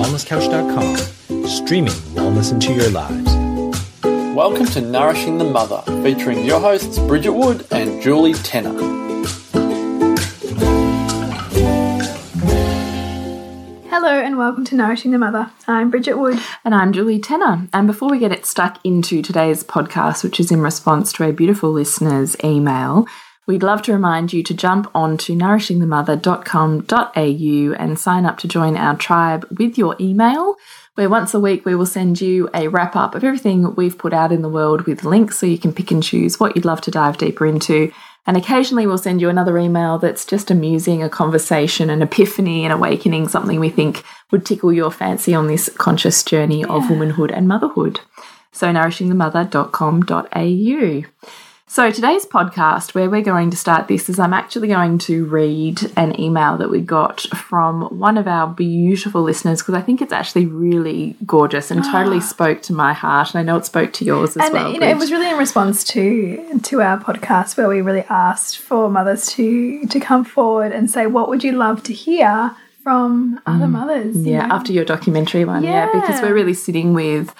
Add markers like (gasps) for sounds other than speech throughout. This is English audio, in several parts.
wellnesscouch.com, streaming wellness into your lives. Welcome to Nourishing the Mother, featuring your hosts Bridget Wood and Julie Tenner. Hello and welcome to Nourishing the Mother. I'm Bridget Wood. And I'm Julie Tenner. And before we get it stuck into today's podcast, which is in response to a beautiful listener's email, we'd love to remind you to jump on to nourishingthemother.com.au and sign up to join our tribe with your email, where once a week we will send you a wrap up of everything we've put out in the world with links so you can pick and choose what you'd love to dive deeper into. And occasionally we'll send you another email that's just amusing, a conversation, an epiphany, an awakening, something we think would tickle your fancy on this conscious journey of womanhood and motherhood. So nourishingthemother.com.au. So, today's podcast, where we're going to start this, is I'm actually going to read an email that we got from one of our beautiful listeners because I think it's actually really gorgeous and totally (gasps) spoke to my heart. And I know it spoke to yours as and well. you know, it was really in response to to our podcast where we really asked for mothers to to come forward and say what would you love to hear from other mothers. you Mm. Yeah, know? after your documentary one. Yeah. because we're really sitting with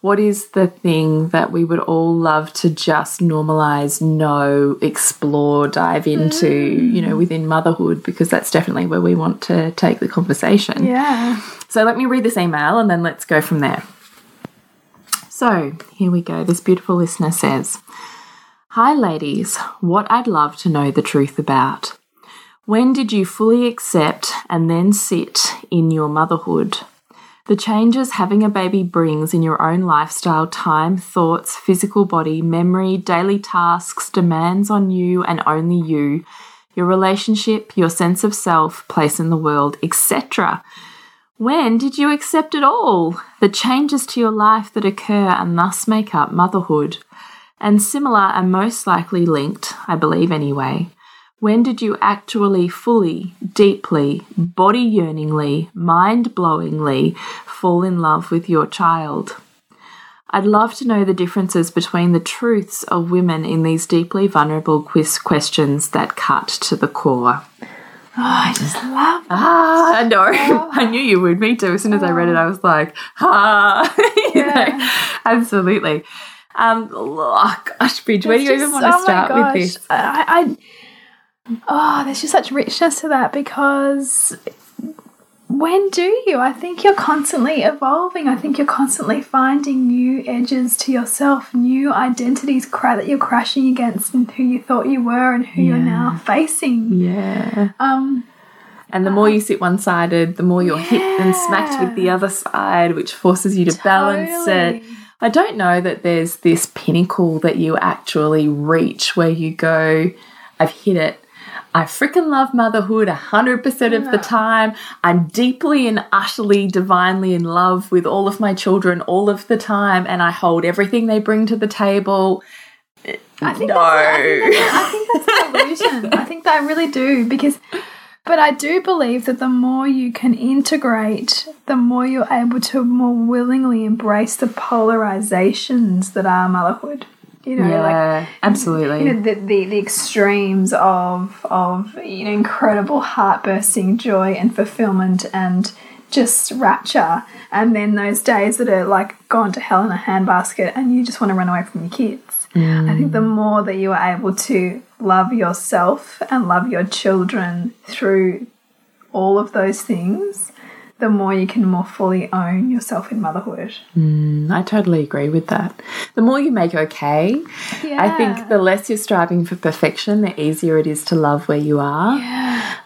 what is the thing that we would all love to just normalize, know, explore, dive into, you Mm. know, within motherhood, because that's definitely where we want to take the conversation. yeah. So let me read this email and then let's go from there. So here we go. This beautiful listener says Hi, ladies. What I'd love to know the truth about. When did you fully accept and then sit in your motherhood? The changes having a baby brings in your own lifestyle, time, thoughts, physical body, memory, daily tasks, demands on you and only you, your relationship, your sense of self, place in the world, etc. When did you accept it all? The changes to your life that occur and thus make up motherhood. And similar and most likely linked, I believe anyway. When did you actually fully, deeply, body yearningly, mind blowingly fall in love with your child? I'd love to know the differences between the truths of women in these deeply vulnerable quiz questions that cut to the core. Oh, I just love Ah, I know. (laughs) I knew you would. Me too. As soon as I read it, I was like, ah, (laughs) you know, absolutely. Um, oh, gosh, Bridge, where do you even want to oh start with this? I, I, oh, there's just such richness to that because when do you? I think you're constantly evolving. I think you're constantly finding new edges to yourself, new identities cra- that you're crashing against, and who you thought you were, and who you're now facing. Yeah. Um, And the more you sit one sided, the more you're hit and smacked with the other side, which forces you to balance it. I don't know that there's this pinnacle that you actually reach where you go, I've hit it. I freaking love motherhood 100% of the time. I'm deeply and utterly divinely in love with all of my children all of the time, and I hold everything they bring to the table. I think no. that's, I think that's, I think that's an illusion. I think that I really do because, but I do believe that the more you can integrate, the more you're able to more willingly embrace the polarizations that are motherhood. You know, like yeah, absolutely. you know, the, the, the extremes of of you know incredible heart bursting joy and fulfillment and just rapture. And then those days that are like gone to hell in a handbasket and you just want to run away from your kids. I think the mm. more that you are able to love yourself and love your children through all of those things the more you can more fully own yourself in motherhood mm, I totally agree with that. The more you make okay, I think the less you're striving for perfection, the easier it is to love where you are.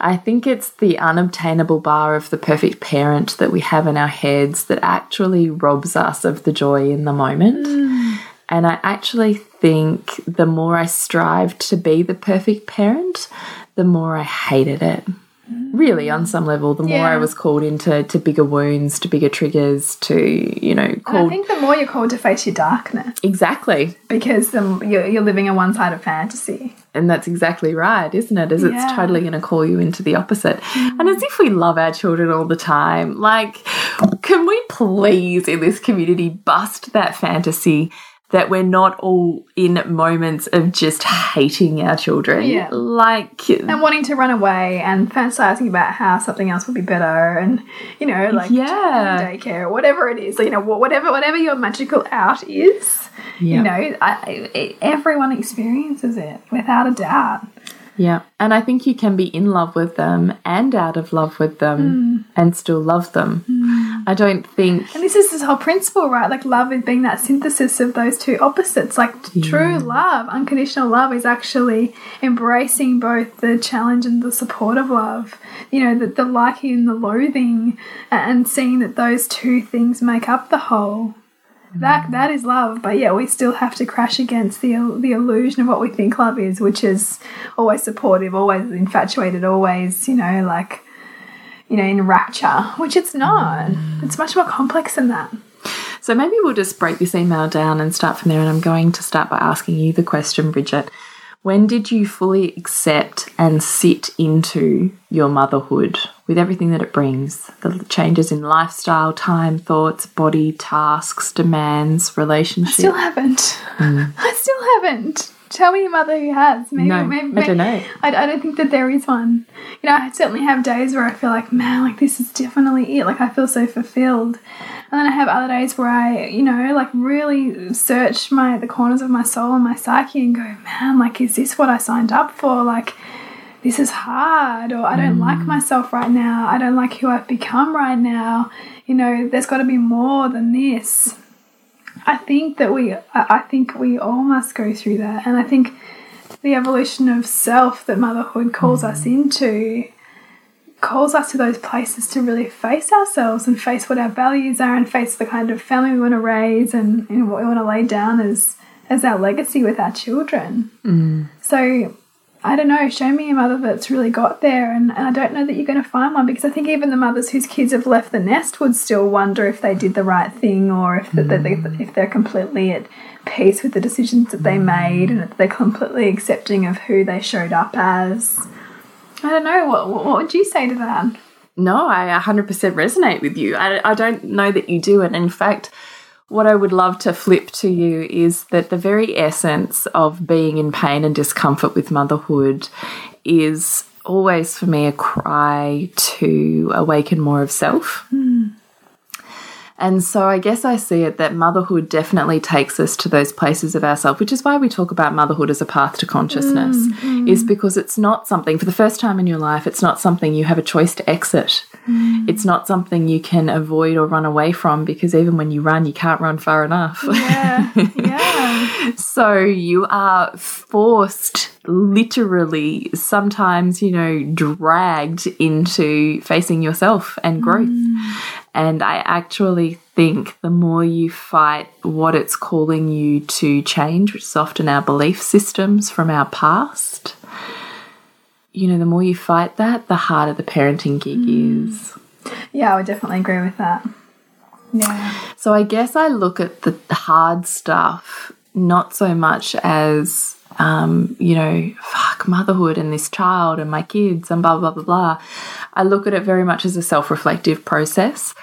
I think it's the unobtainable bar of the perfect parent that we have in our heads that actually robs us of the joy in the moment. Mm. And I actually think the more I strived to be the perfect parent, the more I hated it. Really, on some level, the more I was called into to bigger wounds, to bigger triggers, to you know, And I think the more you're called to face your darkness exactly. because the, you're, you're living a one-sided fantasy And that's exactly right, isn't it? As it's totally going to call you into the opposite. And as if we love our children all the time. Like, can we please in this community bust that fantasy that we're not all in moments of just hating our children. Yeah. Like, and wanting to run away and fantasizing about how something else would be better and you know like Yeah. daycare or whatever it is So, you know whatever whatever your magical out is Yeah. you know I, I, everyone experiences it without a doubt yeah. And I think you can be in love with them and out of love with them hmm. and still love them. Hmm. I don't think. and this is this whole principle right like love is being that synthesis of those two opposites like true love unconditional love is actually embracing both the challenge and the support of love you know the, the liking and the loathing and seeing that those two things make up the whole that that is love but yeah we still have to crash against the the illusion of what we think love is which is always supportive always infatuated always you know like you know in rapture which it's not mm. it's much more complex than that So maybe we'll just break this email down and start from there. And I'm going to start by asking you the question, Bridget. When did you fully accept and sit into your motherhood with everything that it brings? The changes in lifestyle, time, thoughts, body, tasks, demands, relationships. I still haven't. Mm. (laughs) I still haven't. Tell me a mother who has. Maybe, No, maybe, I don't know. I, I don't think that there is one. You know i certainly have days where i feel like man like this is definitely it. Like i feel so fulfilled. And then i have other days where i you know like really search my the corners of my soul and my psyche and go man like is this what i signed up for? Like this is hard or i don't like mm. myself right now i don't like who i've become right now you know there's got to be more than this. I think that we, I think we all must go through that, and I think the evolution of self that motherhood calls mm. us into calls us to those places to really face ourselves and face what our values are and face the kind of family we want to raise and, and what we want to lay down as as our legacy with our children. Mm. So I don't know, show me a mother that's really got there and, and I don't know that you're gonna find one because I think even the mothers whose kids have left the nest would still wonder if they did the right thing or if that they, mm. if they're completely at peace with the decisions that they mm. made and that they're completely accepting of who they showed up as. I don't know, what what what would you say to that? No, I 100% resonate with you. I, I don't know that you do. And in fact, what I would love to flip to you is that the very essence of being in pain and discomfort with motherhood is always for me a cry to awaken more of self. And so I guess I see it that motherhood definitely takes us to those places of ourselves, which is why we talk about motherhood as a path to consciousness, mm, mm. is because it's not something, for the first time in your life, it's not something you have a choice to exit. Mm. It's not something you can avoid or run away from because even when you run, you can't run far enough. Yeah, yeah. (laughs) So you are forced, literally, sometimes, you know, dragged into facing yourself and growth. And I actually think the more you fight what it's calling you to change, which is often our belief systems from our past, you know, the more you fight that, the harder the parenting gig mm. is. Yeah, I would definitely agree with that. Yeah. So I guess I look at the hard stuff not so much as um, you know, fuck motherhood and this child and my kids and blah blah blah blah. I look at it very much as a self-reflective process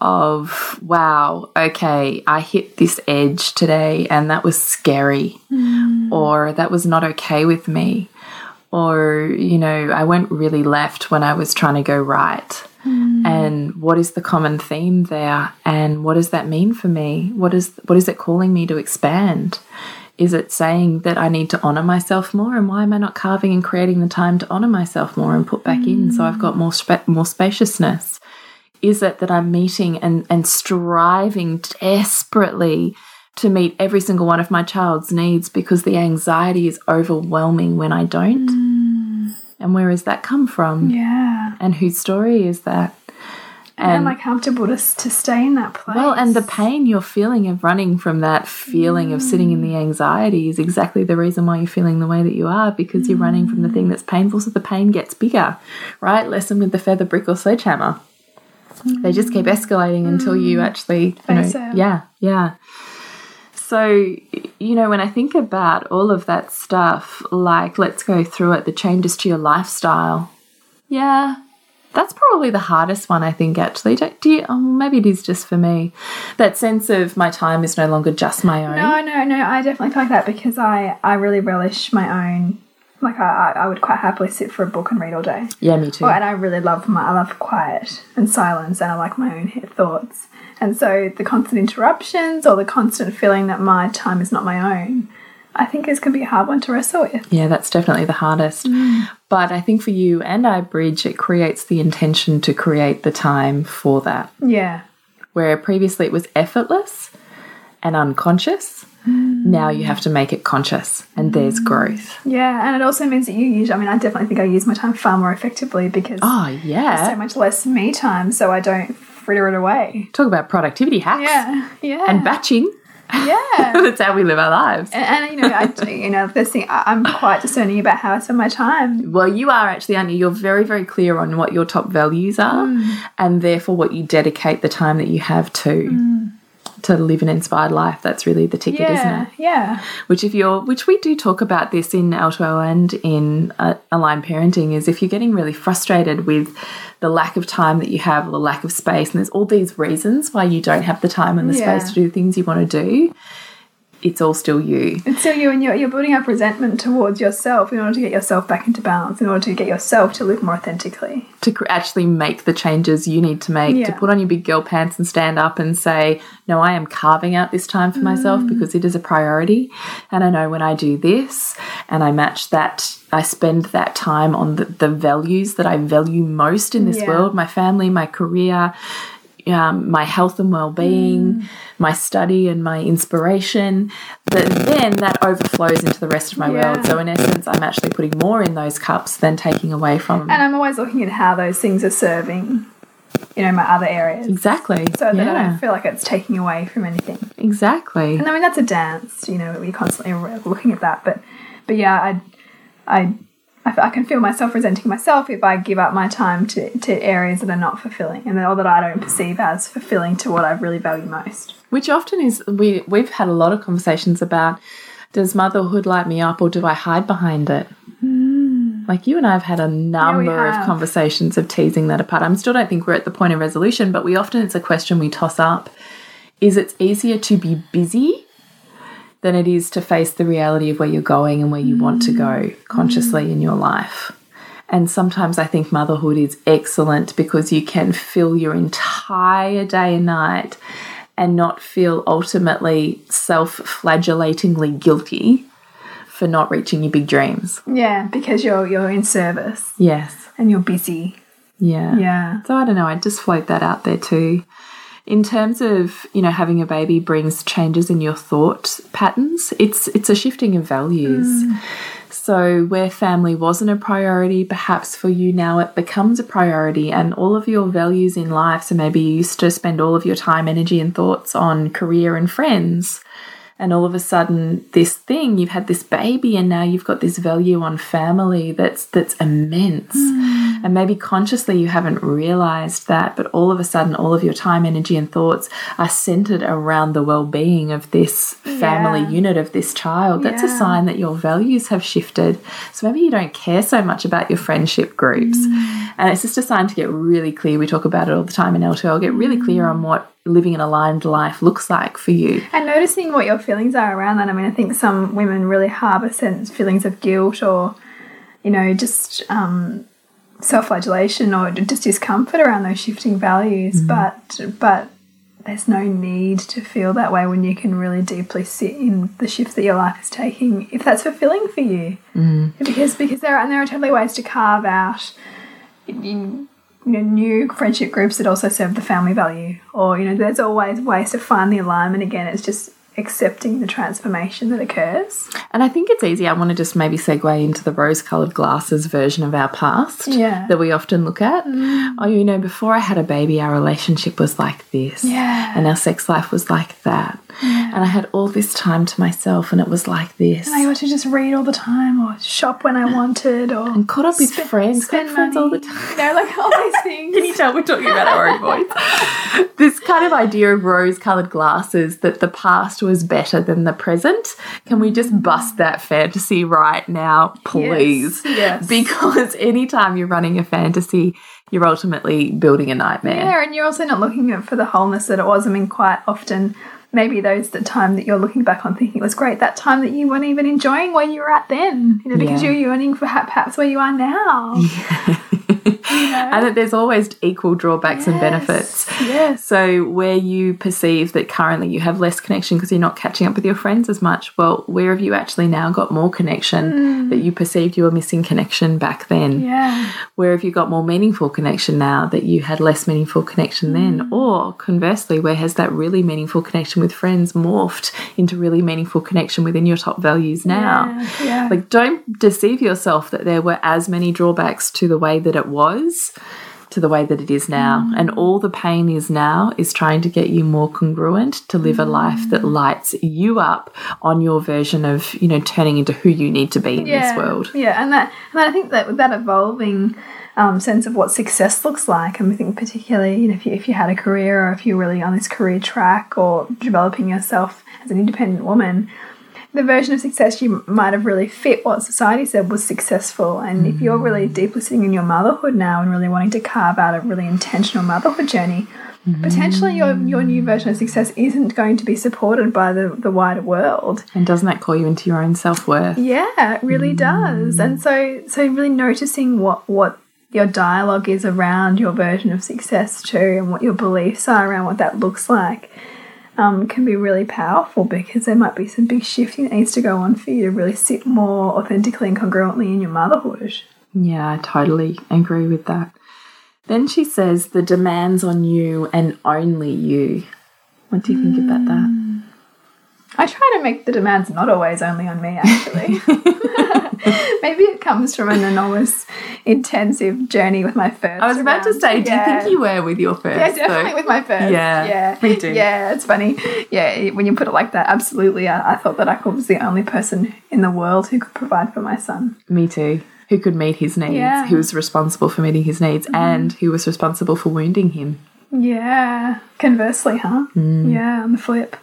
of wow, okay, I hit this edge today and that was scary. Or that was not okay with me. Or, you know, I went really left when I was trying to go right and what is the common theme there and what does that mean for me what is what is it calling me to expand is it saying that i need to honor myself more? And why am i not carving and creating the time to honor myself more and put back in so i've got more spa more spaciousness? Is it that i'm meeting and and striving desperately to meet every single one of my child's needs because the anxiety is overwhelming when i don't? Mm. And where has that come from? Yeah. and whose story is that? And, am I comfortable to, to stay in that place? Well, and the pain you're feeling of running from that feeling of sitting in the mm. anxiety is exactly the reason why you're feeling the way that you are because you're running from the thing that's painful, so the pain gets bigger, right? Lesson with the feather, brick, or sledgehammer. They just keep mm. escalating until you mm. actually, you know, yeah, yeah. So, you know, when I think about all of that stuff, like let's go through it, the changes to your lifestyle. Yeah, That's probably the hardest one, I think, actually. Don't, do you, oh, maybe it is just for me. That sense of my time is no longer just my own. No, no, no. I definitely feel like that because I, I really relish my own. Like I, I would quite happily sit for a book and read all day. Yeah, me too. Oh, and I really love my, I love quiet and silence, and I like my own thoughts. And so the constant interruptions or the constant feeling that my time is not my own, I think is can be a hard one to wrestle with. Yeah, that's definitely the hardest. Mm. But I think for you and I Bridge, it creates the intention to create the time for that. Yeah, Where previously it was effortless and unconscious, mm. now you have to make it conscious, and there's mm. growth. yeah, and it also means that you use. I mean, I definitely think I use my time far more effectively because Oh, there's so much less me time, so I don't fritter it away. Talk about productivity hacks Yeah, yeah, and batching. Yeah. (laughs) That's how we live our lives. And, and you know, I, you know, this thing, I, I'm quite discerning about how I spend my time. Well, you are actually, aren't you? You're very, very clear on what your top values are mm. and therefore what you dedicate the time that you have to. Mm. To live an inspired life, that's really the ticket, isn't it? yeah, Which, if you're, which we do talk about this in L2O and in uh, aligned parenting, is if you're getting really frustrated with the lack of time that you have or the lack of space, and there's all these reasons why you don't have the time and the Yeah. space to do the things you want to do, it's all still you. it's still you, and you're, you're building up resentment towards yourself in order to get yourself back into balance, in order to get yourself to live more authentically. to cr- actually make the changes you need to make to put on your big girl pants and stand up and say no i am carving out this time for myself mm. because it is a priority and i know when i do this and i match that i spend that time on the, the values that i value most in this Yeah. world my family my career um, my health and well-being my study and my inspiration that then that overflows into the rest of my Yeah. world so in essence i'm actually putting more in those cups than taking away from them And I'm always looking at how those things are serving, you know, my other areas, Exactly. so that I don't feel like it's taking away from anything. Exactly. And I mean, that's a dance, you know, we're constantly looking at that. But, but yeah, I, I, I, I can feel myself resenting myself if I give up my time to, to areas that are not fulfilling and that, or that I don't perceive as fulfilling to what I really value most. Which often is we we've had a lot of conversations about does motherhood light me up or do I hide behind it? Hmm. Like you and I have had a number of conversations of teasing that apart. I still don't think we're at the point of resolution, but we often it's a question we toss up. Is it's easier to be busy than it is to face the reality of where you're going and where you want to go mm. consciously in your life. And sometimes I think motherhood is excellent because you can fill your entire day and night and not feel ultimately self flagellatingly guilty for not reaching your big dreams. Yeah, because you're you're in service Yes. and you're busy. Yeah. Yeah. So I don't know, I'd just float that out there too. In terms of, you know, having a baby brings changes in your thought patterns, it's it's a shifting of values. Mm. So where family wasn't a priority, perhaps for you now it becomes a priority and all of your values in life. So maybe you used to spend all of your time, energy and thoughts on career and friends. And all of a sudden this thing, you've had this baby and now you've got this value on family that's that's immense. Mm. And maybe consciously you haven't realized that, but all of a sudden, all of your time, energy, and thoughts are centered around the well being of this family Yeah. unit, of this child. That's a sign that your values have shifted. So maybe you don't care so much about your friendship groups. And it's just a sign to get really clear. We talk about it all the time in L2L. Get really clear on what living an aligned life looks like for you. And noticing what your feelings are around that. I mean, I think some women really harbour sense feelings of guilt or, you know, just um, self-flagellation or just discomfort around those shifting values. But but there's no need to feel that way when you can really deeply sit in the shift that your life is taking, if that's fulfilling for you. Mm. Because because there are and there are totally ways to carve out. In, you know, new friendship groups that also serve the family value, or you know, there's always ways to find the alignment. Again, it's just accepting the transformation that occurs. And I think it's easy. I want to just maybe segue into the rose colored glasses version of our past Yeah. that we often look at. Mm. Oh, you know, before I had a baby, our relationship was like this. Yeah. And our sex life was like that. And I had all this time to myself and it was like this. And I got to just read all the time, or shop when I wanted, or and caught up with spend- friends, spend friends all the time. You know, like all these (laughs) things. Can you tell we're talking about our own voice? (laughs) this kind of idea of rose colored glasses that the past was better than the present. Can we just bust that fantasy right now, please? yes. Because anytime you're running a fantasy, you're ultimately building a nightmare. Yeah, and you're also not looking at for the wholeness that it was. I mean, quite often, maybe those the time that you're looking back on thinking it was great, that time that you weren't even enjoying where you were at then, you know, because Yeah. you're yearning for perhaps where you are now. (laughs) And that there's always equal drawbacks and benefits. Yes. So, where you perceive that currently you have less connection because you're not catching up with your friends as much, well, where have you actually now got more connection hmm. that you perceived you were missing connection back then? Yeah. Where have you got more meaningful connection now that you had less meaningful connection then? Hmm. Or conversely, where has that really meaningful connection with friends morphed into really meaningful connection within your top values now? Yeah, yeah. Like, don't deceive yourself that there were as many drawbacks to the way that it was to the way that it is now. Mm. And all the pain is now is trying to get you more congruent to live a life that Mm. lights you up on your version of, you know, turning into who you need to be in yeah, this world. Yeah, and that and I think that with that evolving um, sense of what success looks like, and I think particularly you know if you, if you had a career or if you're really on this career track or developing yourself as an independent woman. The version of success you might have really fit what society said was successful. And if you're mm. really deeply sitting in your motherhood now and really wanting to carve out a really intentional motherhood journey, potentially your, mm. your new version of success isn't going to be supported by the, the wider world. And doesn't that call you into your own self worth? Yeah, it really mm. does. And so so really noticing what what your dialogue is around your version of success too and what your beliefs are around what that looks like um, can be really powerful because there might be some big shifting that needs to go on for you to really sit more authentically and congruently in your motherhood. Yeah, I totally agree with that. Then she says the demands on you and only you. What do you think about that? I try to make the demands not always only on me, actually. (laughs) (laughs) Maybe it comes from an enormous, intensive journey with my first. I was about to say, do you think you were with your first? Yeah, definitely with my first. Yeah, yeah, me too. Yeah, it's funny. Yeah, when you put it like that, absolutely. I, I thought that I was the only person in the world who could provide for my son. Me too. Who could meet his needs, Yeah. who was responsible for meeting his needs, and who was responsible for wounding him. Yeah. Conversely, huh? Yeah, on the flip.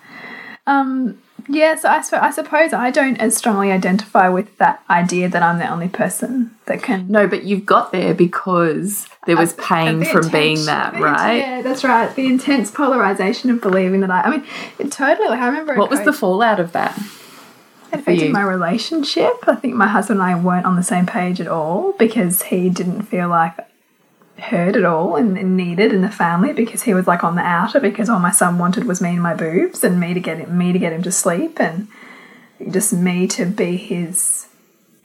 Um, yeah, so I, I suppose I don't as strongly identify with that idea that I'm the only person that can. No, but you've got there because there was pain from being that, right? Yeah, that's right. The intense polarization of believing that I. I mean, it totally. Like I remember. What was the fallout of that? It affected my relationship. I think my husband and I weren't on the same page at all because he didn't feel like heard at all and, and needed in the family because he was like on the outer because all my son wanted was me and my boobs and me to get him me to get him to sleep and just me to be his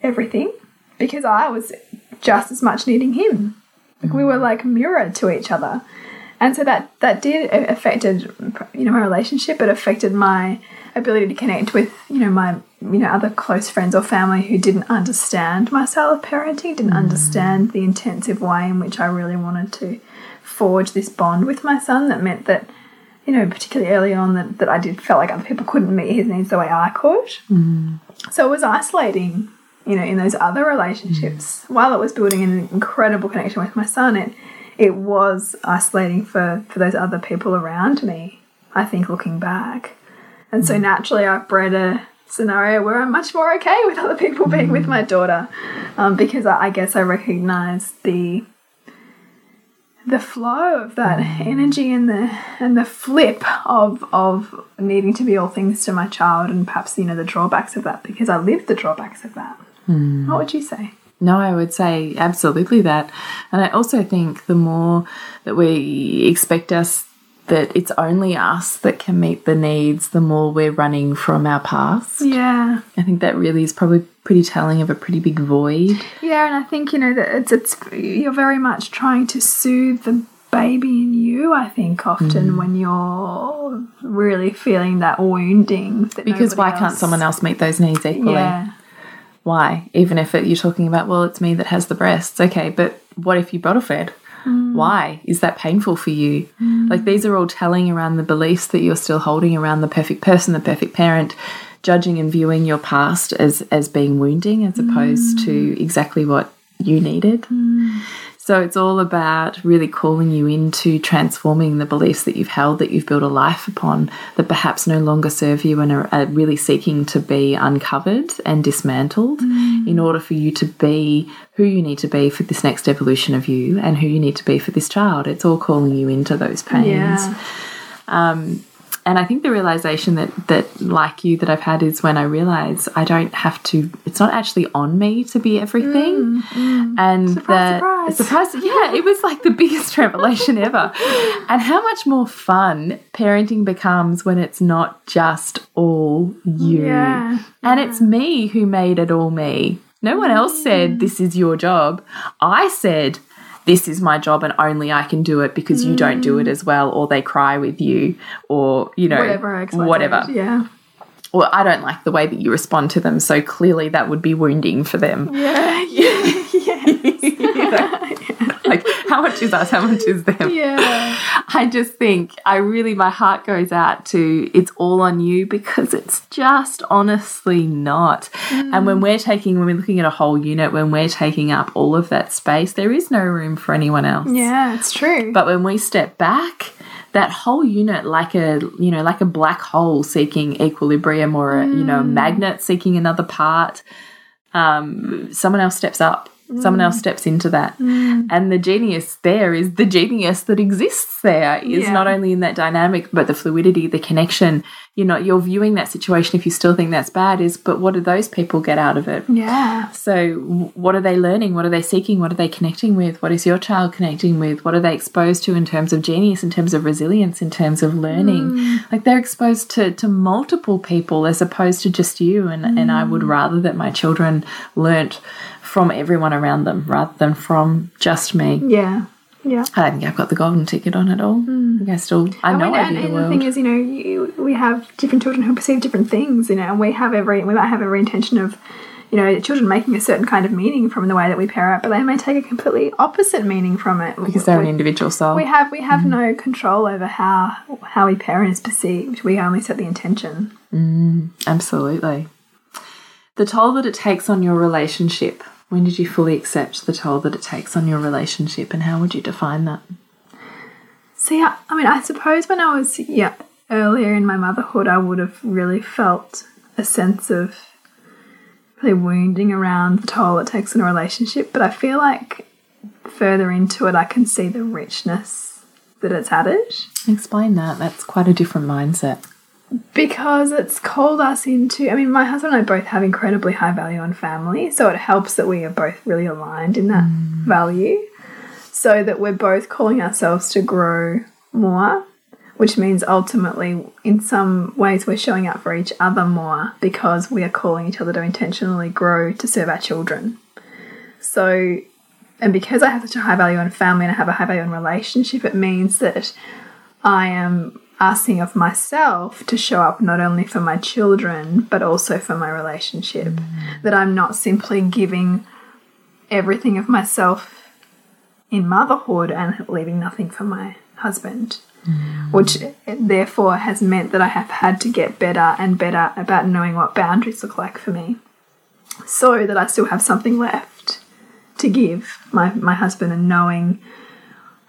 everything because I was just as much needing him. Like we were like mirrored to each other. And so that that did affected you know my relationship. It affected my ability to connect with you know my you know other close friends or family who didn't understand my style of parenting, didn't mm. understand the intensive way in which I really wanted to forge this bond with my son. That meant that you know particularly early on that, that I did felt like other people couldn't meet his needs the way I could. Mm. So it was isolating, you know, in those other relationships. Mm. While it was building an incredible connection with my son, it it was isolating for for those other people around me. I think looking back, and so naturally I've bred a scenario where I'm much more okay with other people being with my daughter, um, because I, I guess I recognise the the flow of that energy and the and the flip of of needing to be all things to my child and perhaps you know the drawbacks of that because I lived the drawbacks of that. What would you say? No, I would say absolutely that. And I also think the more that we expect us that it's only us that can meet the needs, the more we're running from our past. Yeah, I think that really is probably pretty telling of a pretty big void. yeah, and I think you know that it's it's you're very much trying to soothe the baby in you. I think often mm. when you're really feeling that wounding. That Because why nobody can't someone else meet those needs equally? Yeah, Why? Even if it, you're talking about, well, it's me that has the breasts. Okay, but what if you bottle fed? Mm. Why? Is that painful for you? Mm. Like these are all telling around the beliefs that you're still holding around the perfect person, the perfect parent, judging and viewing your past as as being wounding as opposed mm. to exactly what you needed. So it's all about really calling you into transforming the beliefs that you've held, that you've built a life upon, that perhaps no longer serve you and are, are really seeking to be uncovered and dismantled mm. in order for you to be who you need to be for this next evolution of you and who you need to be for this child. It's all calling you into those pains. Yeah. Um, And I think the realization that that like you that I've had is when I realize I don't have to. It's not actually on me to be everything, mm, mm. and Surprise, that surprise. surprise. Yeah, it was like the (laughs) biggest revelation ever. And how much more fun parenting becomes when it's not just all you, Yeah, and it's me who made it all me. No one else said mm. this is your job. I said this is my job and only I can do it because you don't do it as well or they cry with you or you know Whatever. Whatever. Yeah. Or I don't like the way that you respond to them so clearly that would be wounding for them. Yeah. (laughs) Yeah. Yeah. How much is us? How much is them? yeah. (laughs) I just think I really my heart goes out to it's all on you because it's just honestly not. And when we're taking when we're looking at a whole unit, when we're taking up all of that space, there is no room for anyone else. Yeah, it's true. But when we step back, that whole unit like a you know like a black hole seeking equilibrium or a you know a magnet seeking another part um, someone else steps up someone else mm. steps into that mm. and the genius there is the genius that exists there is Yeah. not only in that dynamic but the fluidity the connection you know you're viewing that situation if you still think that's bad is but what do those people get out of it yeah. so, what are they learning? What are they seeking? What are they connecting with? What is your child connecting with? What are they exposed to in terms of genius, in terms of resilience, in terms of learning? Mm. Like they're exposed to, to multiple people as opposed to just you. And, and I would rather that my children learnt from everyone around them rather than from just me. Yeah. Yeah. I don't think I've got the golden ticket on it all. Hmm. I think I still, I And, know we, I and, view the and the thing is, you know, you, we have different children who perceive different things, you know, and we have every, we might have every intention of, you know, children making a certain kind of meaning from the way that we parent, but they may take a completely opposite meaning from it. because they're an individual soul. we have we have mm-hmm. no control over how how we parent is perceived. We only set the intention. Mm, absolutely. The toll that it takes on your relationship. When did you fully accept the toll that it takes on your relationship, and how would you define that? See, I, I mean, I suppose when I was yeah earlier in my motherhood, I would have really felt a sense of really wounding around the toll it takes on a relationship. But I feel like further into it, I can see the richness that it's added Explain that. That's quite a different mindset. Because it's called us into. I mean, my husband and I both have incredibly high value on family, so it helps that we are both really aligned in that mm. value, so that we're both calling ourselves to grow more, which means ultimately, in some ways, we're showing up for each other more because we are calling each other to intentionally grow to serve our children. So, and because I have such a high value on family and I have a high value on relationship, it means that I am asking of myself to show up not only for my children but also for my relationship. Mm. That I'm not simply giving everything of myself in motherhood and leaving nothing for my husband. Mm. Which eh, therefore has meant that I have had to get better and better about knowing what boundaries look like for me so that I still have something left to give my, my husband and knowing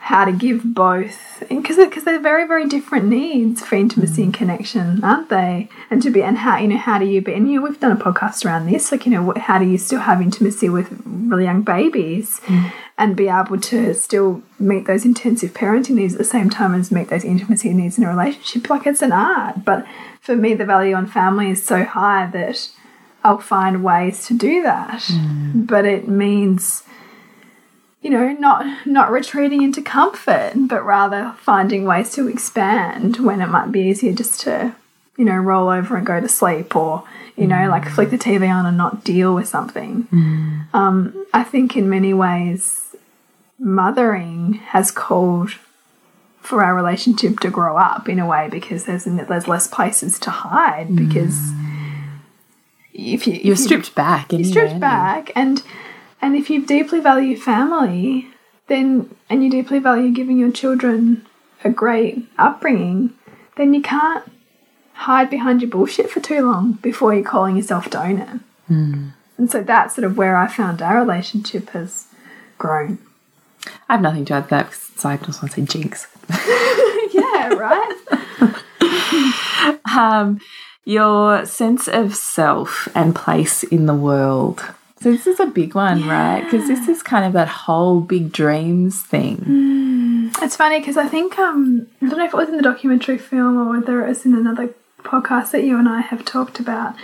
how to give both because because they're very very different needs for intimacy and mm. connection aren't they? And to be and how you know how do you be and you know we've done a podcast around this like you know how do you still have intimacy with really young babies mm. and be able to still meet those intensive parenting needs at the same time as meet those intimacy needs in a relationship? Like it's an art but for me the value on family is so high that I'll find ways to do that. Mm. But it means you know, not not retreating into comfort, but rather finding ways to expand when it might be easier just to, you know, roll over and go to sleep or, you know, like flick the TV on and not deal with something. Um, I think in many ways, mothering has called for our relationship to grow up in a way because there's there's less places to hide because if you if You're stripped back. you're anyway, stripped aren't you? back and and if you deeply value family then and you deeply value giving your children a great upbringing then you can't hide behind your bullshit for too long before you're calling yourself own it and so that's sort of where i found our relationship has grown. I have nothing to add to that because I just want to say jinx. (laughs) yeah right? (laughs) Um, your sense of self and place in the world So this is a big one, right? Because this is kind of that whole big dreams thing. It's funny because I think um I don't know if it was in the documentary film or whether it was in another podcast that you and I have talked about,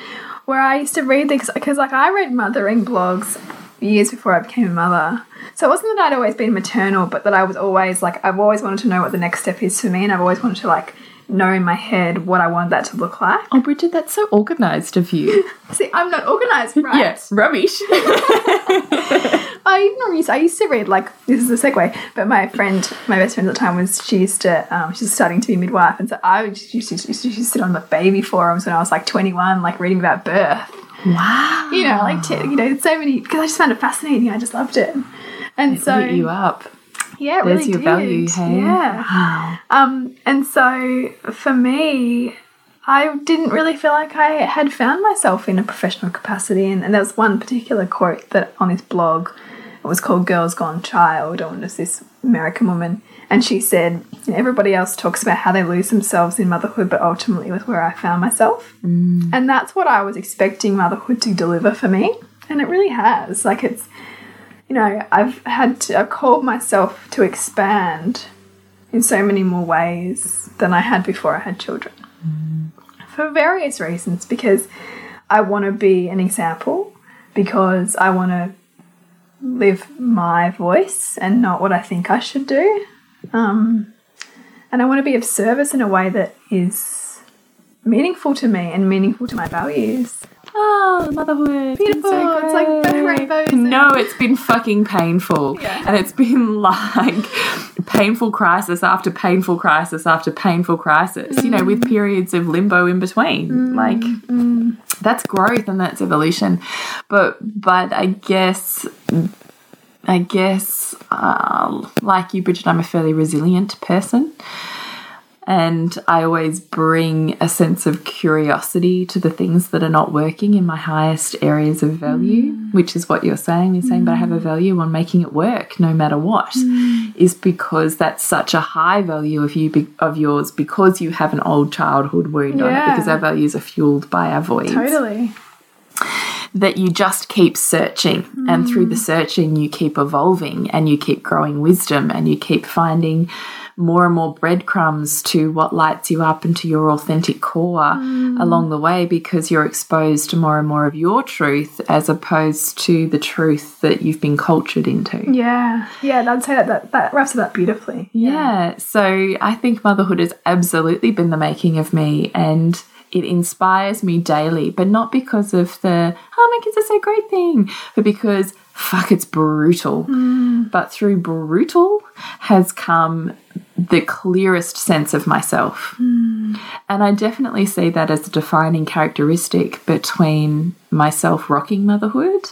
where I used to read these because like I read mothering blogs years before I became a mother. So it wasn't that I'd always been maternal, but that I was always like I've always wanted to know what the next step is for me, and I've always wanted to like know in my head what I wanted that to look like. Oh, Bridget, that's so organised of you. (laughs) See, I'm not organised, right? yes, rubbish. (laughs) I even used I used to read like this is a segue, but my friend, my best friend at the time was she used to um, she's starting to be a midwife, and so I used to, used to, used to sit on the baby forums when I was like 21, like reading about birth. wow. You know, like t- you know, so many because I just found it fascinating. I just loved it, and so Lit you up. Yeah, it There's really your did. value, hey? Yeah. Um, and so for me, I didn't really feel like I had found myself in a professional capacity. And, and there was one particular quote that on this blog, it was called Girls Gone Child, and it was this American woman. And she said, everybody else talks about how they lose themselves in motherhood, but ultimately was where I found myself. And that's what I was expecting motherhood to deliver for me. And it really has. Like it's, you know, I've had to, I've called myself to expand in so many more ways than I had before I had children. For various reasons, because I want to be an example, because I want to live my voice and not what I think I should do. Um, and I want to be of service in a way that is meaningful to me and meaningful to my values. Oh, motherhood. Beautiful. It's like rainbows and- No, it's been fucking painful. Yeah. And it's been (laughs) like painful crisis after painful crisis after painful crisis, you know, Mm. with periods of limbo in between. Like, that's growth and that's evolution. But, but I guess, I guess, uh, like you, Bridget, I'm a fairly resilient person. And I always bring a sense of curiosity to the things that are not working in my highest areas of value, mm. which is what you're saying. You're saying, but I have a mm. value on making it work no matter what, mm. is because that's such a high value of you be- of yours because you have an old childhood wound on it, because our values are fueled by our voids. Totally. that you just keep searching and through the searching you keep evolving and you keep growing wisdom and you keep finding more and more breadcrumbs to what lights you up into your authentic core mm. along the way because you're exposed to more and more of your truth as opposed to the truth that you've been cultured into. Yeah. Yeah, I'd say that, that, that wraps it up beautifully. Yeah. So I think motherhood has absolutely been the making of me and it inspires me daily, but not because of the, oh, my kids are so great thing, but because fuck, it's brutal. Mm. But through brutal has come the clearest sense of myself. Mm. And I definitely see that as a defining characteristic between myself rocking motherhood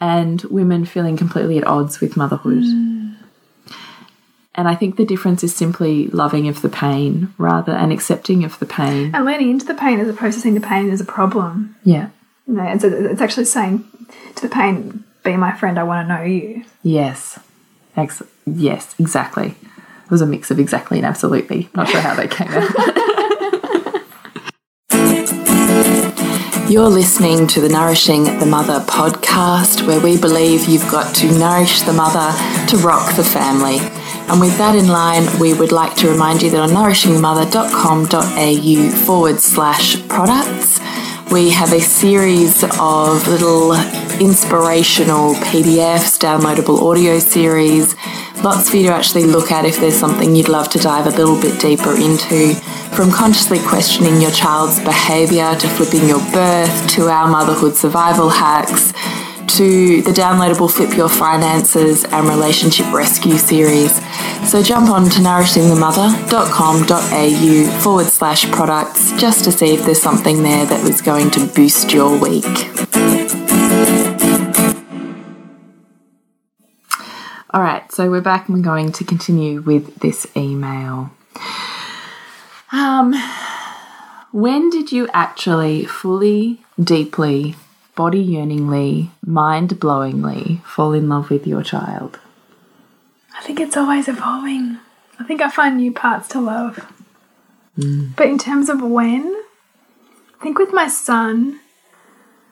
and women feeling completely at odds with motherhood. Mm. And I think the difference is simply loving of the pain rather and accepting of the pain. And leaning into the pain as opposed to seeing the pain as a problem. Yeah. You know, it's, it's actually saying to the pain, be my friend, I want to know you. Yes. Ex yes, exactly. It was a mix of exactly and absolutely. Not sure how they came out. You're listening to the Nourishing the Mother podcast, where we believe you've got to nourish the mother to rock the family. And with that in line, we would like to remind you that on nourishingmother.com.au forward slash products, we have a series of little inspirational PDFs, downloadable audio series, lots for you to actually look at if there's something you'd love to dive a little bit deeper into. From consciously questioning your child's behaviour to flipping your birth to our motherhood survival hacks to the downloadable Flip Your Finances and Relationship Rescue series. So jump on to nourishingthemother.com.au forward slash products just to see if there's something there that was going to boost your week. All right, so we're back and we're going to continue with this email. Um, when did you actually fully, deeply, body yearningly, mind blowingly fall in love with your child? I think it's always evolving. I think I find new parts to love. But in terms of when, I think with my son,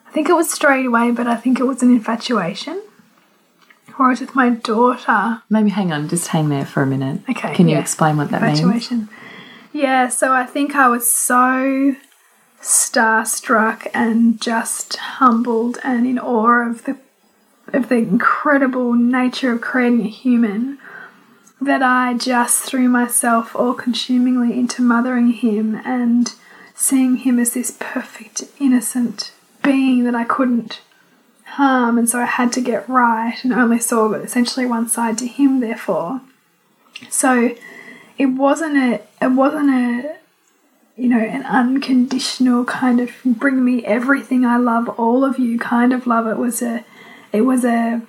I think it was straight away, but I think it was an infatuation. Whereas with my daughter, Maybe hang on, just hang there for a minute. Okay, Can you yeah. explain what that means? Yeah, so I think I was so starstruck and just humbled and in awe of the of the incredible nature of creating a human that I just threw myself all consumingly into mothering him and seeing him as this perfect, innocent being that I couldn't harm, and so I had to get right and only saw essentially one side to him, therefore. So it wasn't a it wasn't a you know an unconditional kind of bring me everything I love all of you kind of love it was a it was a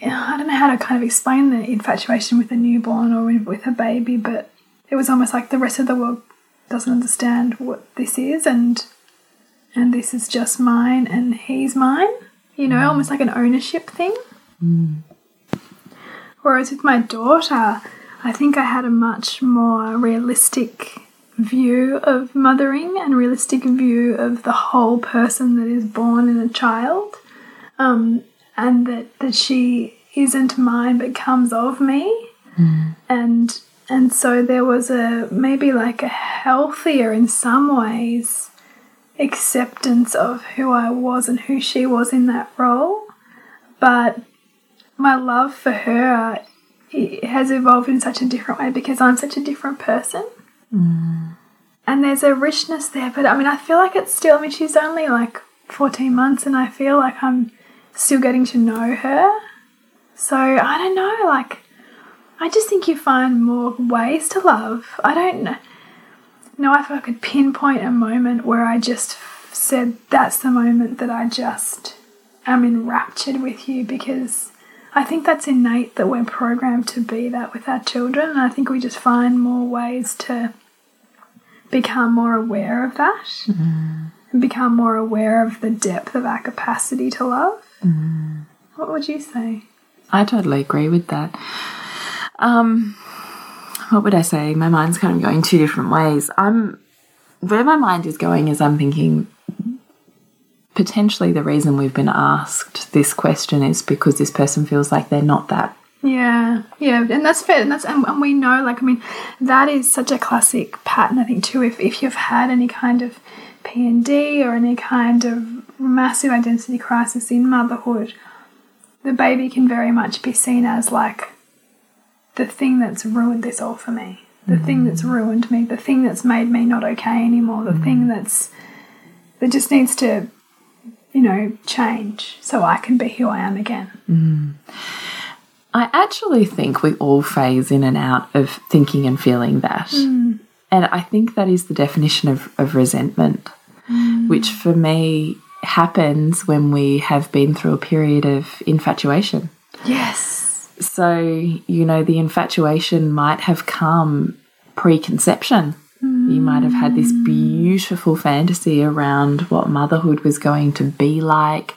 I don't know how to kind of explain the infatuation with a newborn or with a baby but it was almost like the rest of the world doesn't understand what this is and and this is just mine and he's mine you know mm. almost like an ownership thing mm. Whereas with my daughter, I think I had a much more realistic view of mothering and realistic view of the whole person that is born in a child. Um, and that, that she isn't mine but comes of me. Mm. And and so there was a maybe like a healthier in some ways acceptance of who I was and who she was in that role. But my love for her it has evolved in such a different way because I'm such a different person. Mm. And there's a richness there, but I mean, I feel like it's still, I mean, she's only like 14 months, and I feel like I'm still getting to know her. So I don't know, like, I just think you find more ways to love. I don't know, if I could pinpoint a moment where I just said, that's the moment that I just am enraptured with you because I think that's innate that we're programmed to be that with our children. And I think we just find more ways to become more aware of that and become more aware of the depth of our capacity to love. What would you say? I totally agree with that. Um, what would I say? My mind's kind of going two different ways. I'm where my mind is going is I'm thinking potentially the reason we've been asked this question is because this person feels like they're not that. Yeah, yeah, and that's fair, and that's and, and we know, like, I mean, that is such a classic pattern. I think too, if if you've had any kind of P and D or any kind of massive identity crisis in motherhood, the baby can very much be seen as like the thing that's ruined this all for me, the mm-hmm. thing that's ruined me, the thing that's made me not okay anymore, the mm-hmm. thing that's that just needs to, you know, change so I can be who I am again. Mm-hmm. I actually think we all phase in and out of thinking and feeling that. Mm. And I think that is the definition of, of resentment, mm. which for me happens when we have been through a period of infatuation. Yes. So, you know, the infatuation might have come preconception. You might have had this beautiful fantasy around what motherhood was going to be like,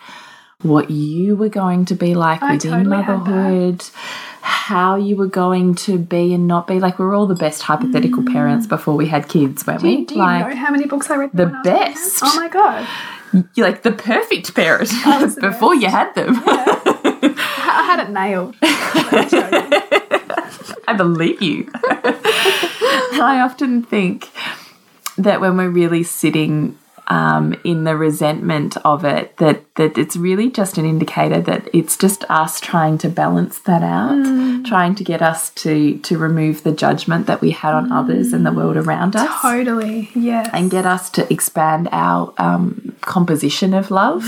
what you were going to be like I within totally motherhood, how you were going to be and not be. Like, we're all the best hypothetical parents before we had kids, weren't Mm. Do you, we? do you like, know how many books I read? the when I was pregnant? best. Oh my god! you're like the perfect parent (laughs) before you had them. I (laughs) I had it nailed. (laughs) (laughs) I believe you. (laughs) I often think that when we're really sitting um, in the resentment of it, that that it's really just an indicator that it's just us trying to balance that out, trying to get us to to remove the judgment that we had on others and the world around us. Totally. Yes. and get us to expand our um, composition of love.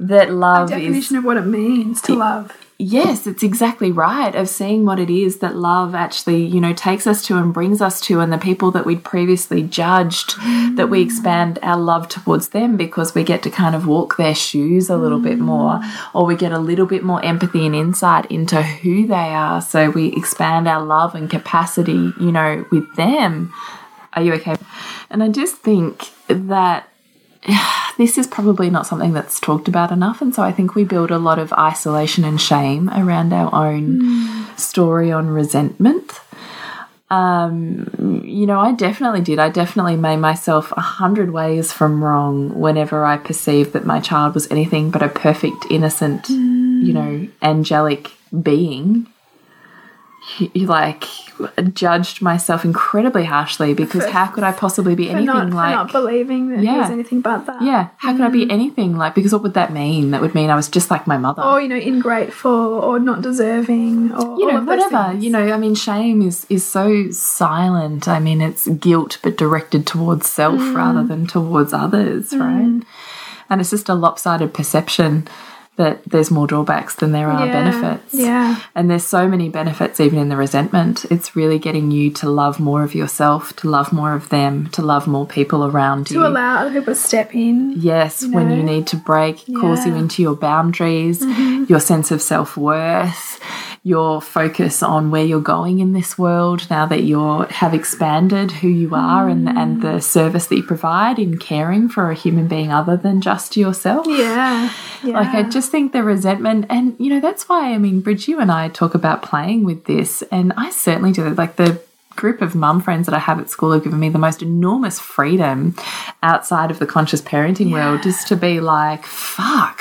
That love is definition of what it means to love. Yes, it's exactly right. Of seeing what it is that love actually, you know, takes us to and brings us to, and the people that we'd previously judged, that we expand our love towards them because we get to kind of walk their shoes a little bit more, or we get a little bit more empathy and insight into who they are. So we expand our love and capacity, you know, with them. Are you okay? And I just think that (sighs) this is probably not something that's talked about enough. And so I think we build a lot of isolation and shame around our own story on resentment. um, you know, I definitely did. I definitely made myself a hundred ways from wrong whenever I perceived that my child was anything but a perfect, innocent, you know, angelic being. You- (laughs) like judged myself incredibly harshly because For- how could I possibly be anything not, like not believing that he Yeah. was anything but that. yeah, how could I be anything like? Because what would that mean? That would mean I was just like my mother. Or, you know, ingrateful or not deserving or you know, whatever. You know, I mean, shame is is so silent. I mean, it's guilt, but directed towards self Mm. rather than towards others, right? And it's just a lopsided perception that there's more drawbacks than there are Yeah, benefits. yeah. And there's so many benefits even in the resentment. It's really getting you to love more of yourself, to love more of them, to love more people around you. To allow other people to step in. Yes, when you need to break, calls you Yeah. Into your boundaries, mm-hmm. your sense of self worth, your focus on where you're going in this world now that you have expanded who you are and, and Mm. the service that you provide in caring for a human being other than just yourself. Yeah. yeah. Like, I just think the resentment, and you know, that's why, I mean, Bridge, you and I talk about playing with this, and I certainly do. Like, the group of mum friends that I have at school have given me the most enormous freedom outside of the conscious parenting world just to be like, fuck,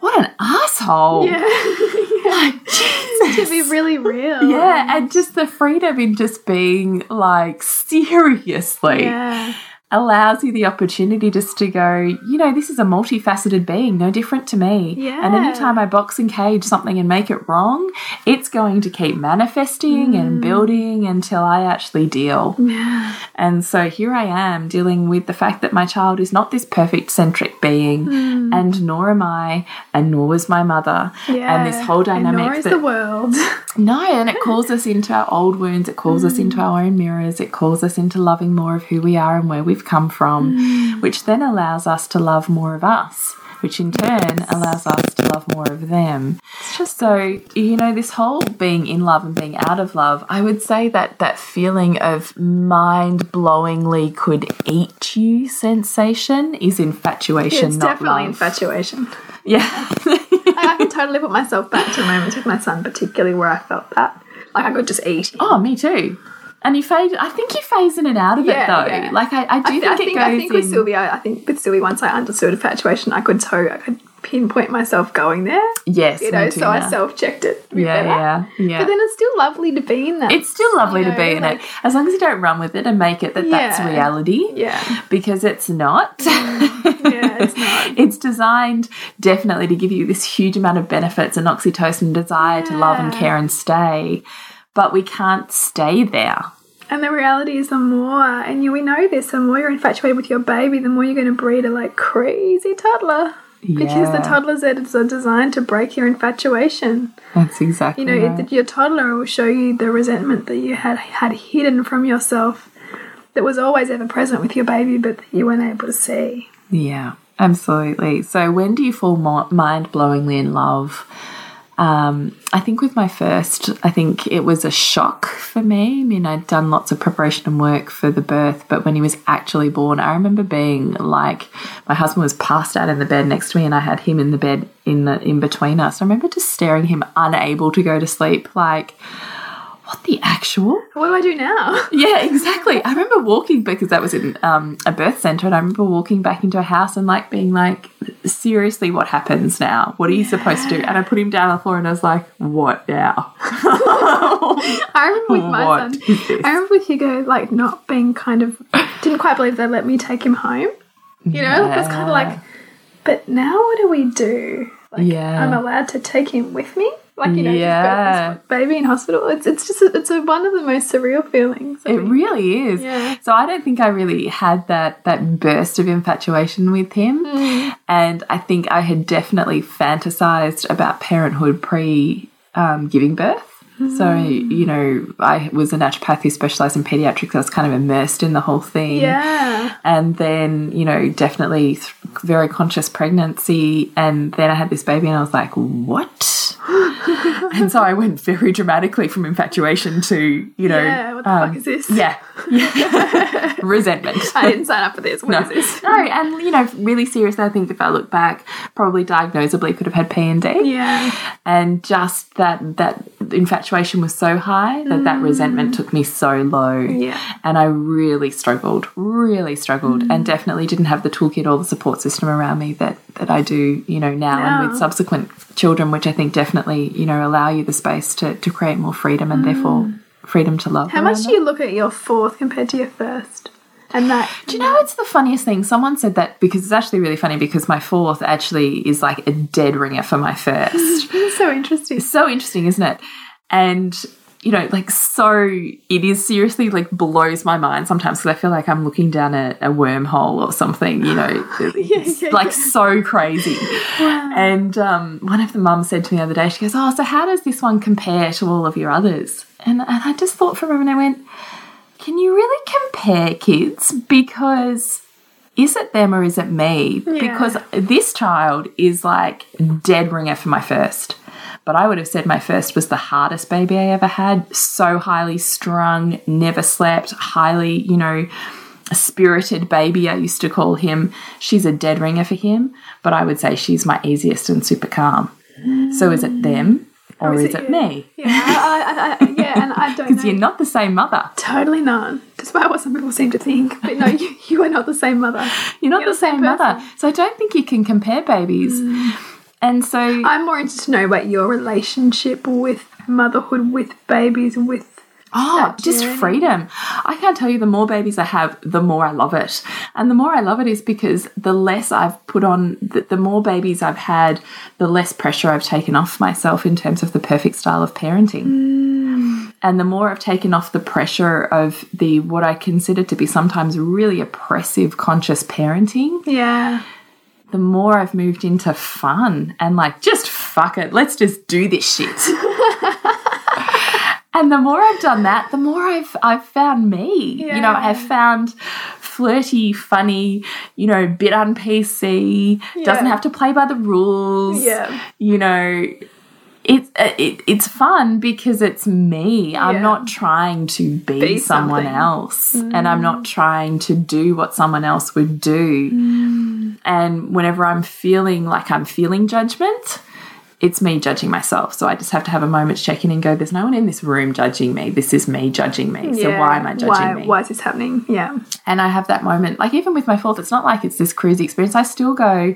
what an asshole. Yeah. (laughs) Like, (laughs) Jesus. to be really real. Yeah, and just the freedom in just being like (laughs) seriously Yeah. Allows you the opportunity just to go, you know, this is a multifaceted being, no different to me. Yeah. And anytime I box and cage something and make it wrong, it's going to keep manifesting and mm. building until I actually deal. Yeah. And so here I am dealing with the fact that my child is not this perfect centric being, mm. and nor am I, and nor was my mother. Yeah. And this whole dynamic. And nor is that the world. (laughs) no, and it calls us into our old wounds, it calls us into mm. our own mirrors, it calls us into loving more of who we are and where we've come from, mm. which then allows us to love more of us, which in turn allows us to love more of them. It's just so, you know, this whole being in love and being out of love, I would say that that feeling of mind blowingly could eat you sensation is infatuation, it's definitely love. infatuation. (laughs) yeah. I can totally put myself back to moments with my son, particularly where I felt that. Like I could just eat. him. Oh, me too. And you phase. I think you phase in and out of Yeah, it though. yeah. Like I, I do I, think, I it think, goes I think with in. Sylvia, I think with Sylvia, once I understood infatuation, I could so I could pinpoint myself going there. yes, You know, so I self checked it. Yeah, yeah, yeah. But then it's still lovely to be in that. it's still lovely you to be in like- it, as long as you don't run with it and make it that that's reality. yeah, Because it's not. Mm. yeah, it's not. (laughs) It's designed definitely to give you this huge amount of benefits and oxytocin desire to love and care and stay, but we can't stay there. And the reality is, the more, and we know this, the more you're infatuated with your baby, the more you're going to breed a like crazy toddler. Yeah. Because the toddlers are designed to break your infatuation. That's exactly You know, right. your toddler will show you the resentment that you had had hidden from yourself, that was always ever present with your baby, but that you weren't able to see. Yeah, absolutely. So, when do you fall mind blowingly in love? Um, I think with my first, I think it was a shock for me. I mean, I'd done lots of preparation and work for the birth, but when he was actually born, I remember being like, my husband was passed out in the bed next to me, and I had him in the bed in the in between us. I remember just staring him, unable to go to sleep, like. What the actual? What do I do now? (laughs) Yeah, exactly. I remember walking because that was in um, a birth center, and I remember walking back into a house and like being like, "Seriously, what happens now? What are you supposed to do?" And I put him down on the floor, and I was like, "What now?" (laughs) I remember with my What son. I remember with Hugo, like not being kind of, didn't quite believe they let me take him home. You know, like, it's kind of like, but now what do we do? Like, Yeah. I'm allowed to take him with me. Like you know, Yeah. just birth this baby in hospital. It's it's just it's a, one of the most surreal feelings. I It think. really is. Yeah. So I don't think I really had that that burst of infatuation with him, Mm. and I think I had definitely fantasized about parenthood pre um, giving birth. So you know, I was a naturopath who specialised in pediatrics. I was kind of immersed in the whole thing. Yeah. And then, you know, definitely very conscious pregnancy. And then I had this baby, and I was like, what? (laughs) and so I went very dramatically from infatuation to, you know, Yeah, what the um, fuck is this? Yeah. Yeah. (laughs) Resentment. I didn't sign up for this. What No. is this? no, and you know, really seriously, I think if I look back, probably diagnosably could have had P and D Yeah. and just that that infatuation was so high that that resentment mm. took me so low. Yeah. And I really struggled, really struggled, and mm. definitely didn't have the toolkit or the support system around me that, that I do, you know, now and with subsequent children, which I think definitely, you know, allow you the space to, to create more freedom and therefore mm. freedom to love. How much do you look at your fourth compared to your first? And that Do you know it's the funniest thing? Someone said that because it's actually really funny because my fourth actually is like a dead ringer for my first. (laughs) so interesting. so interesting, isn't it? And you know, like so, it is seriously like blows my mind sometimes because I feel like I'm looking down a, a wormhole or something. You know, (laughs) it's yeah, like yeah. so crazy. And um, one of the mums said to me the other day, she goes, "Oh, so how does this one compare to all of your others?" And and I just thought for a moment, I went, "Can you really compare kids? Because." Is it them or is it me? Because this child is like dead ringer for my first. But I would have said my first was the hardest baby I ever had. So highly strung, never slept, highly, you know, spirited baby, I used to call him. She's a dead ringer for him, but I would say she's my easiest and super calm. So is it them oh, or is, it, you? me? Yeah, I, I, I, yeah, and I (laughs) don't Because you're not the same mother. Totally not. Despite what some people seem to think. But no, you, (laughs) you are not the same mother. You're not You're the same mother. So I don't think you can compare babies. Mm. And so I'm more interested to know about your relationship with motherhood, with babies, with Oh, just freedom. I can't tell you the more babies I have, the more I love it. And the more I love it is because the less I've put on, the, the more babies I've had, the less pressure I've taken off myself in terms of the perfect style of parenting. Mm. And the more I've taken off the pressure of the what I consider to be sometimes really oppressive conscious parenting, yeah. The more I've moved into fun and like, just fuck it, let's just do this shit. (laughs) and the more I've done that, the more I've I've found me. You know, I've found flirty, funny, you know, bit on PC, doesn't have to play by the rules. Yeah. You know, it's uh, it, it's fun because it's me. I'm Yeah. not trying to be, Be someone something. else, and I'm not mm. trying to do what someone else would do. Mm. And whenever I'm feeling like I'm feeling judgment, it's me judging myself. So I just have to have a moment to check in and go, there's no one in this room judging me. This is me judging me. So why am I judging why, me? Why is this happening? Yeah. And I have that moment, like even with my fourth, it's not like it's this cruisy experience. I still go,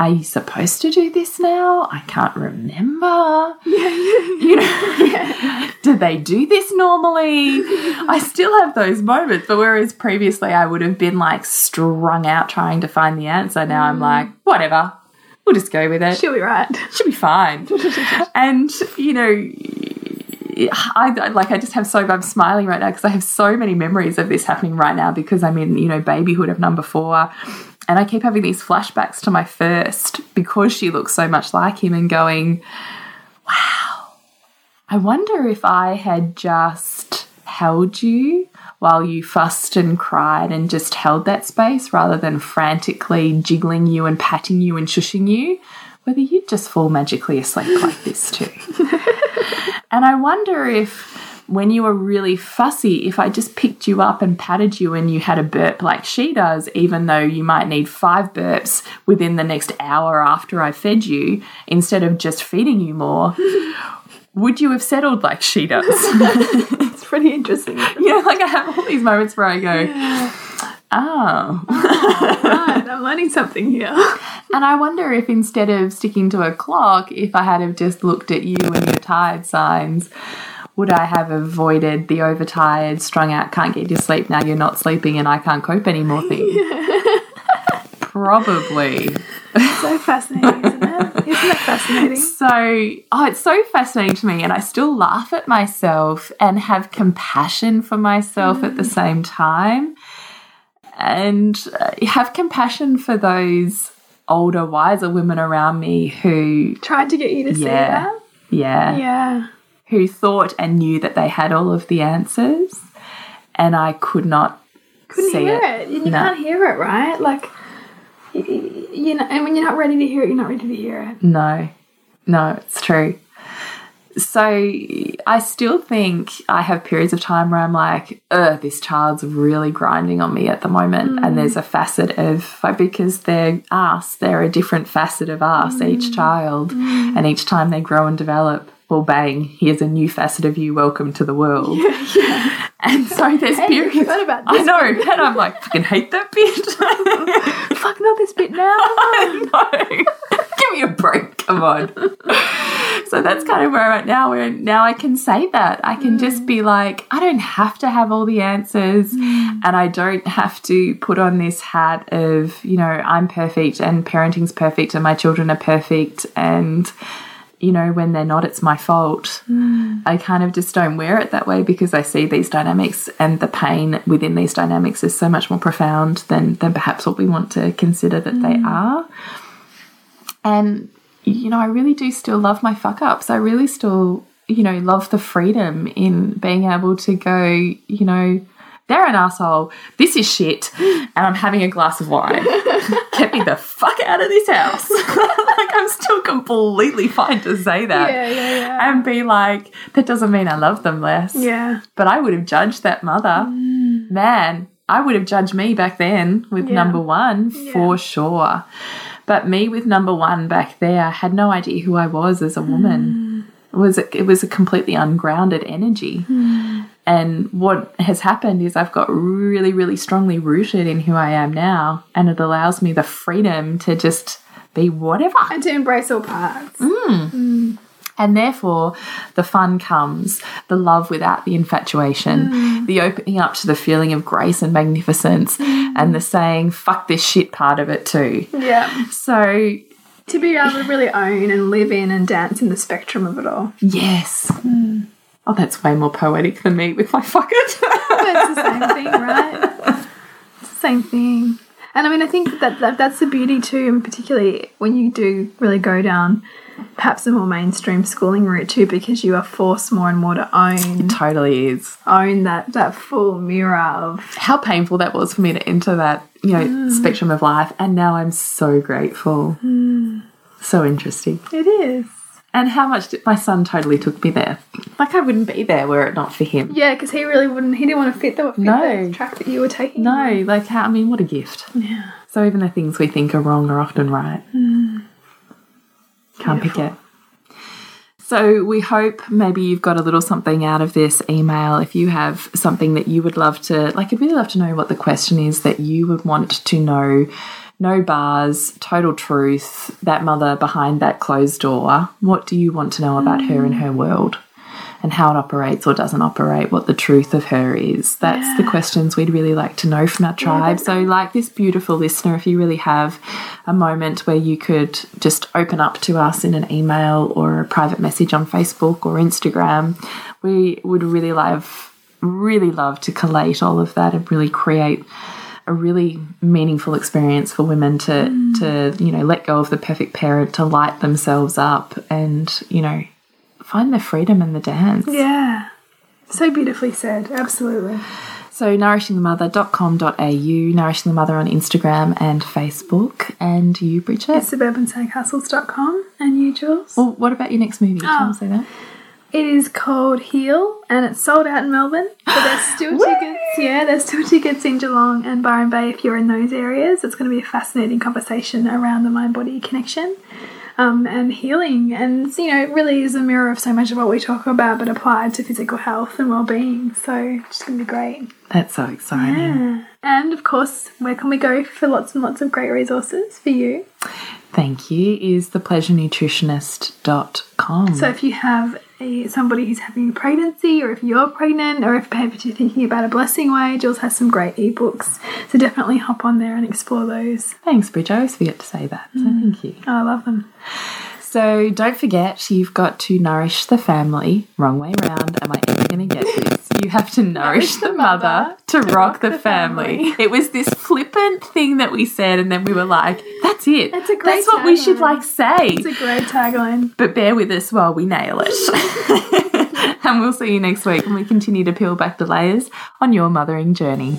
are you supposed to do this now? I can't remember. Yeah, (laughs) You know, (laughs) do they do this normally? I still have those moments, but whereas previously I would have been like strung out trying to find the answer, now I'm mm. like, whatever, we'll just go with it She'll be right. She'll be fine. (laughs) and you know, I I- like I just have so I'm smiling right now because I have so many memories of this happening right now because I'm in you know babyhood of number four. And I keep having these flashbacks to my first because she looks so much like him and going, wow, I wonder if I had just held you while you fussed and cried and just held that space rather than frantically jiggling you and patting you and shushing you, whether you'd just fall magically asleep like this too. (laughs) and I wonder if when you were really fussy, if I just picked you up and patted you and you had a burp like she does, even though you might need five burps within the next hour after I fed you, instead of just feeding you more, (laughs) would you have settled like she does? (laughs) It's pretty interesting. (laughs) you know, like I have all these moments where I go, oh. oh right, I'm learning something here. And I wonder if instead of sticking to a clock, if I had have just looked at you and your tired signs, would I have avoided the overtired, strung out, can't get to sleep, now you're not sleeping and I can't cope anymore thing? (laughs) Probably. So fascinating, isn't it? Isn't it fascinating? So, oh, it's so fascinating to me, and I still laugh at myself and have compassion for myself at the same time, and uh, have compassion for those older, wiser women around me who, Tried to get you to see that. yeah, Yeah. Who thought and knew that they had all of the answers, and I could not Couldn't see hear it. it. You No. can't hear it, right? Like, you know, and when you're not ready to hear it, you're not ready to hear it. No, no, it's true. So I still think I have periods of time where I'm like, ugh, this child's really grinding on me at the moment. And mm. there's a facet of, because they're us, they're a different facet of us, each mm. child. Mm. And each time they grow and develop, well, bang, here's a new facet of you. Welcome to the world. (laughs) And so there's Hey, periods. forgot about I this know, and I'm like, fucking hate that bit. (laughs) Fuck, not this bit now. (laughs) no, give me a break. Come on. so that's kind of where I'm at now. Where now I can say that I can just mm. be like, I don't have to have all the answers, mm. and I don't have to put on this hat of you know I'm perfect and parenting's perfect and my children are perfect and you know, when they're not, it's my fault. Mm. I kind of just don't wear it that way because I see these dynamics and the pain within these dynamics is so much more profound than, than perhaps what we want to consider that they mm. are. And, you know, I really do still love my fuck ups. I really still, you know, love the freedom in being able to go, you know, they're an asshole. This is shit. And I'm having a glass of wine. (laughs) Get me the fuck out of this house. (laughs) like, I'm still completely fine to say that. Yeah, yeah, yeah. And be like, that doesn't mean I love them less. Yeah. But I would have judged that mother. Mm. Man, I would have judged me back then with Yeah. number one for sure. But me with number one back there, I had no idea who I was as a woman. Mm. It was a, it was a completely ungrounded energy. Mm. And what has happened is I've got really, really strongly rooted in who I am now, and it allows me the freedom to just be whatever. And to embrace all parts. Mm. Mm. And therefore, the fun comes, the love without the infatuation, mm. the opening up to the feeling of grace and magnificence, and the saying, fuck this shit part of it too. Yeah. So, To be able to really own and live in and dance in the spectrum of it all. yes. Oh, that's way more poetic than me with my fuck it. But it's the same thing, right? It's the same thing. And I mean, I think that, that that's the beauty too, and particularly when you do really go down perhaps a more mainstream schooling route too, because you are forced more and more to own totally is. own that that full mirror of How painful that was for me to enter that, you know, mm. spectrum of life. And now I'm so grateful. Mm. So interesting. it is. And how much did, my son totally took me there. Like I wouldn't be there were it not for him. Yeah, because he really wouldn't. He didn't want to fit the, fit No. the track that you were taking. No, like how, I mean, what a gift. Yeah. So even the things we think are wrong are often right. Hmm. Can't pick it. So we hope maybe you've got a little something out of this email. If you have something that you would love to, like, I'd really love to know what the question is that you would want to know. No bars, total truth, that mother behind that closed door. What do you want to know about her and her world? and how it operates or doesn't operate, what the truth of her is. That's the questions we'd really like to know from our tribe. so, like this beautiful listener, if you really have a moment where you could just open up to us in an email or a private message on Facebook or Instagram, we would really love, really love to collate all of that and really create a really meaningful experience for women to mm. to you know let go of the perfect parent to light themselves up and you know find the freedom in the dance. Yeah. So beautifully said. Absolutely. So nourishingthemother.com.au, Nourishing the Mother on Instagram and Facebook, and you, Bridget. Suburbansandcastles.com. And you, Jules? Well, what about your next movie? Can Oh. you say that? It is called Heal and it's sold out in Melbourne. But there's (gasps) still tickets. Yeah, there's still tickets in Geelong and Byron Bay if you're in those areas. It's going to be a fascinating conversation around the mind body connection um, and healing. And, you know, it really is a mirror of so much of what we talk about, but applied to physical health and well being. So it's going to be great. That's so exciting. Yeah. And of course, where can we go for lots and lots of great resources for you? Thank you. Is thepleasurenutritionist.com. So if you have somebody who's having a pregnancy, or if you're pregnant, or if perhaps you're thinking about a blessing way, Jules has some great ebooks. So definitely hop on there and explore those. Thanks, Bridget. I always forget to say that. So mm. thank you. Oh, I love them. So don't forget, you've got to nourish the family. Wrong way round. Am I ever going to get this? You have to nourish the mother to rock the family. It was this flippant thing that we said, and then we were like, "That's it. That's a great That's what we should like say." It's a great tagline. But bear with us while we nail it. (laughs) (laughs) and we'll see you next week when we continue to peel back the layers on your mothering journey.